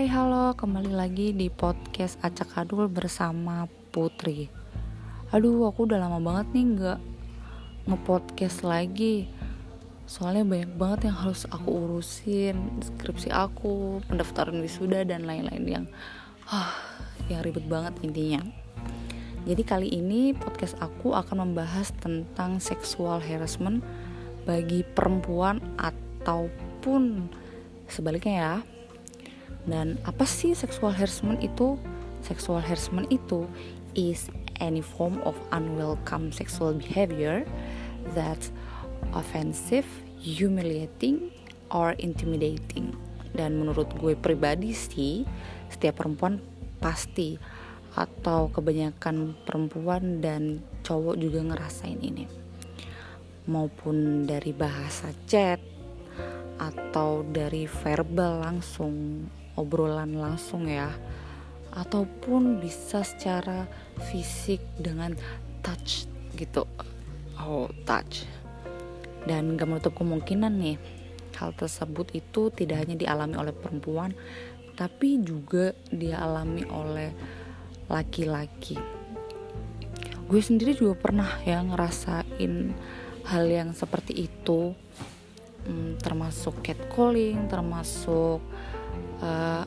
Hai, halo, kembali lagi di podcast Acak Adul bersama Putri. Aduh, aku udah lama banget nih nggak ngepodcast lagi. Soalnya banyak banget yang harus aku urusin, skripsi aku, pendaftaran wisuda dan lain-lain yang ah, yang ribet banget intinya. Jadi kali ini podcast aku akan membahas tentang sexual harassment bagi perempuan ataupun sebaliknya ya dan apa sih sexual harassment itu? Sexual harassment itu is any form of unwelcome sexual behavior that's offensive, humiliating, or intimidating. Dan menurut gue pribadi sih, setiap perempuan pasti atau kebanyakan perempuan dan cowok juga ngerasain ini. Maupun dari bahasa chat atau dari verbal langsung obrolan langsung ya ataupun bisa secara fisik dengan touch gitu. Oh touch. Dan gak menutup kemungkinan nih hal tersebut itu tidak hanya dialami oleh perempuan tapi juga dialami oleh laki-laki. Gue sendiri juga pernah ya ngerasain hal yang seperti itu. Hmm, termasuk catcalling termasuk uh,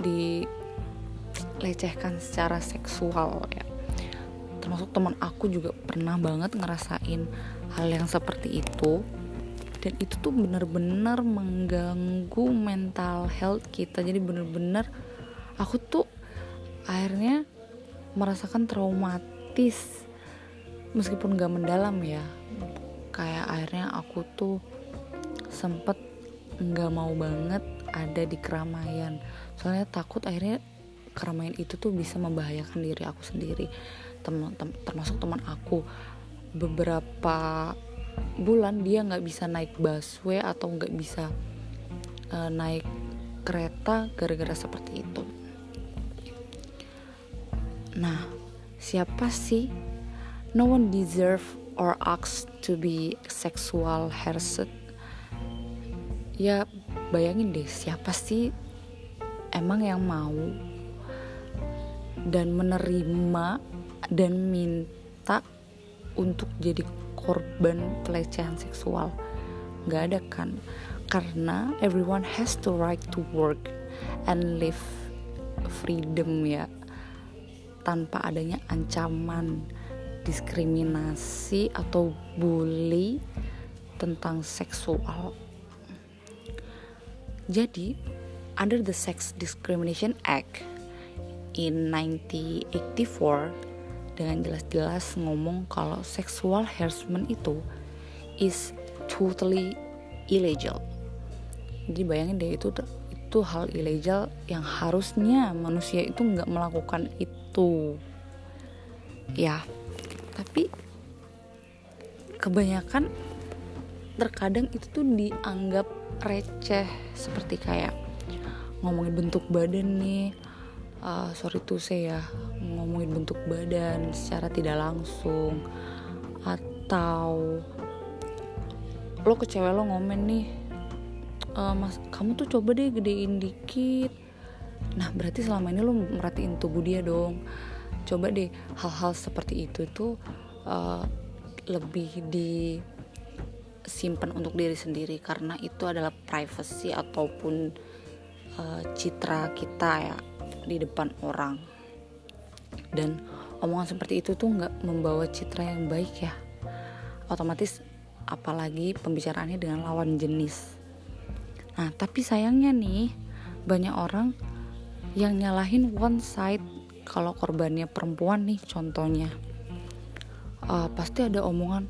dilecehkan secara seksual ya. Termasuk teman aku juga pernah banget ngerasain hal yang seperti itu. Dan itu tuh bener-bener mengganggu mental health kita. Jadi bener-bener aku tuh akhirnya merasakan traumatis meskipun gak mendalam ya. Kayak akhirnya aku tuh sempet nggak mau banget ada di keramaian. Soalnya takut akhirnya keramaian itu tuh bisa membahayakan diri aku sendiri. Teman tem, termasuk teman aku. Beberapa bulan dia nggak bisa naik busway atau nggak bisa uh, naik kereta gara-gara seperti itu. Nah siapa sih? No one deserve or asked to be sexual harassed ya bayangin deh siapa sih emang yang mau dan menerima dan minta untuk jadi korban pelecehan seksual? Nggak ada kan? Karena everyone has to right to work and live freedom ya. Tanpa adanya ancaman diskriminasi atau bully tentang seksual jadi, under the Sex Discrimination Act in 1984 dengan jelas-jelas ngomong kalau sexual harassment itu is totally illegal. Jadi bayangin deh itu itu hal ilegal yang harusnya manusia itu nggak melakukan itu. Ya, tapi kebanyakan terkadang itu tuh dianggap receh. Seperti kayak ngomongin bentuk badan nih. Uh, sorry tuh saya ngomongin bentuk badan secara tidak langsung. Atau lo ke cewek lo ngomen nih uh, mas kamu tuh coba deh gedein dikit. Nah berarti selama ini lo merhatiin tubuh dia dong. Coba deh hal-hal seperti itu tuh uh, lebih di simpan untuk diri sendiri karena itu adalah privacy ataupun uh, citra kita ya di depan orang. Dan omongan seperti itu tuh nggak membawa citra yang baik ya. Otomatis apalagi pembicaraannya dengan lawan jenis. Nah tapi sayangnya nih banyak orang yang nyalahin one side kalau korbannya perempuan nih contohnya. Uh, pasti ada omongan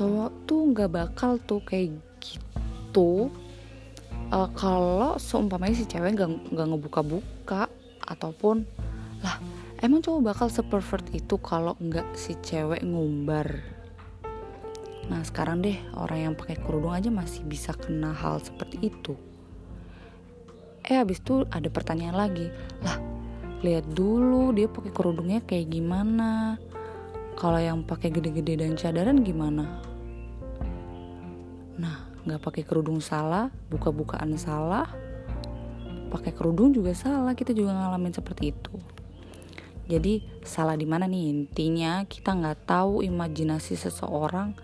cowok tuh nggak bakal tuh kayak gitu. Uh, kalau seumpamanya si cewek nggak nggak ngebuka-buka ataupun lah emang cowok bakal sepervert itu kalau nggak si cewek ngumbar? Nah sekarang deh orang yang pakai kerudung aja masih bisa kena hal seperti itu. Eh habis itu ada pertanyaan lagi. Lah lihat dulu dia pakai kerudungnya kayak gimana? Kalau yang pakai gede-gede dan cadaran gimana? Nah, nggak pakai kerudung salah, buka-bukaan salah, pakai kerudung juga salah kita juga ngalamin seperti itu. Jadi salah di mana nih? Intinya kita nggak tahu imajinasi seseorang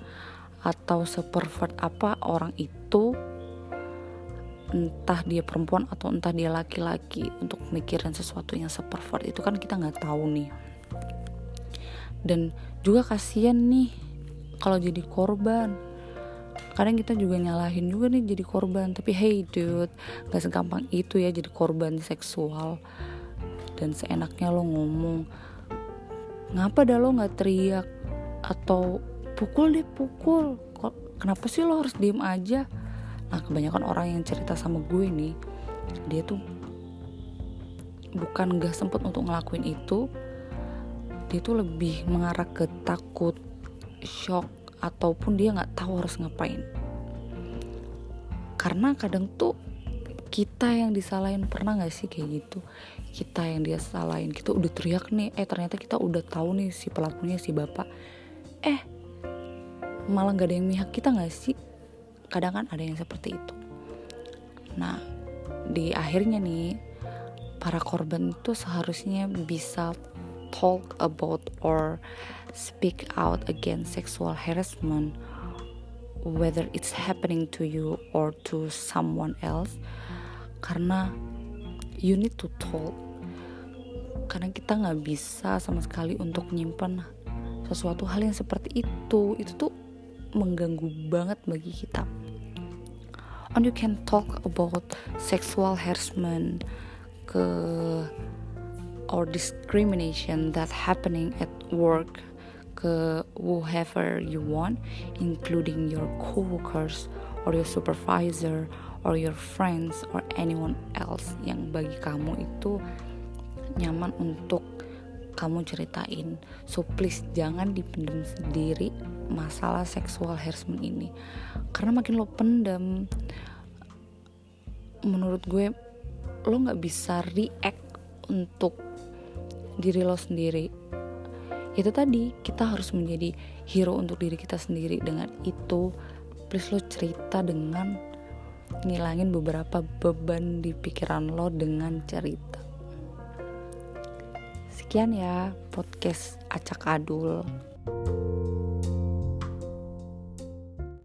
atau sepervert apa orang itu. Entah dia perempuan atau entah dia laki-laki untuk mikirin sesuatu yang sepervert itu kan kita nggak tahu nih. Dan juga kasihan nih kalau jadi korban kadang kita juga nyalahin juga nih jadi korban. Tapi hey dude gak segampang itu ya jadi korban seksual. Dan seenaknya lo ngomong ngapa dah lo nggak teriak? Atau pukul deh pukul. Kok kenapa sih lo harus diem aja? Nah kebanyakan orang yang cerita sama gue nih dia tuh bukan gak sempet untuk ngelakuin itu. Dia tuh lebih mengarah ke takut shock ataupun dia nggak tahu harus ngapain. Karena kadang tuh kita yang disalahin pernah gak sih kayak gitu? Kita yang dia salahin kita udah teriak nih eh ternyata kita udah tahu nih si pelakunya si bapak. Eh malah gak ada yang mihak kita gak sih? Kadang kan ada yang seperti itu. Nah di akhirnya nih para korban itu seharusnya bisa talk about or speak out against sexual harassment whether it's happening to you or to someone else karena you need to talk. Karena kita nggak bisa sama sekali untuk menyimpan sesuatu hal yang seperti itu. Itu tuh mengganggu banget bagi kita. And you can talk about sexual harassment ke or discrimination that happening at work ke whoever you want including your coworkers or your supervisor or your friends or anyone else yang bagi kamu itu nyaman untuk kamu ceritain. So please jangan dipendam sendiri masalah seksual harassment ini. Karena makin lo pendam menurut gue lo nggak bisa react untuk diri lo sendiri itu tadi kita harus menjadi hero untuk diri kita sendiri dengan itu please lo cerita dengan ngilangin beberapa beban di pikiran lo dengan cerita. Sekian ya podcast acak adul. thank you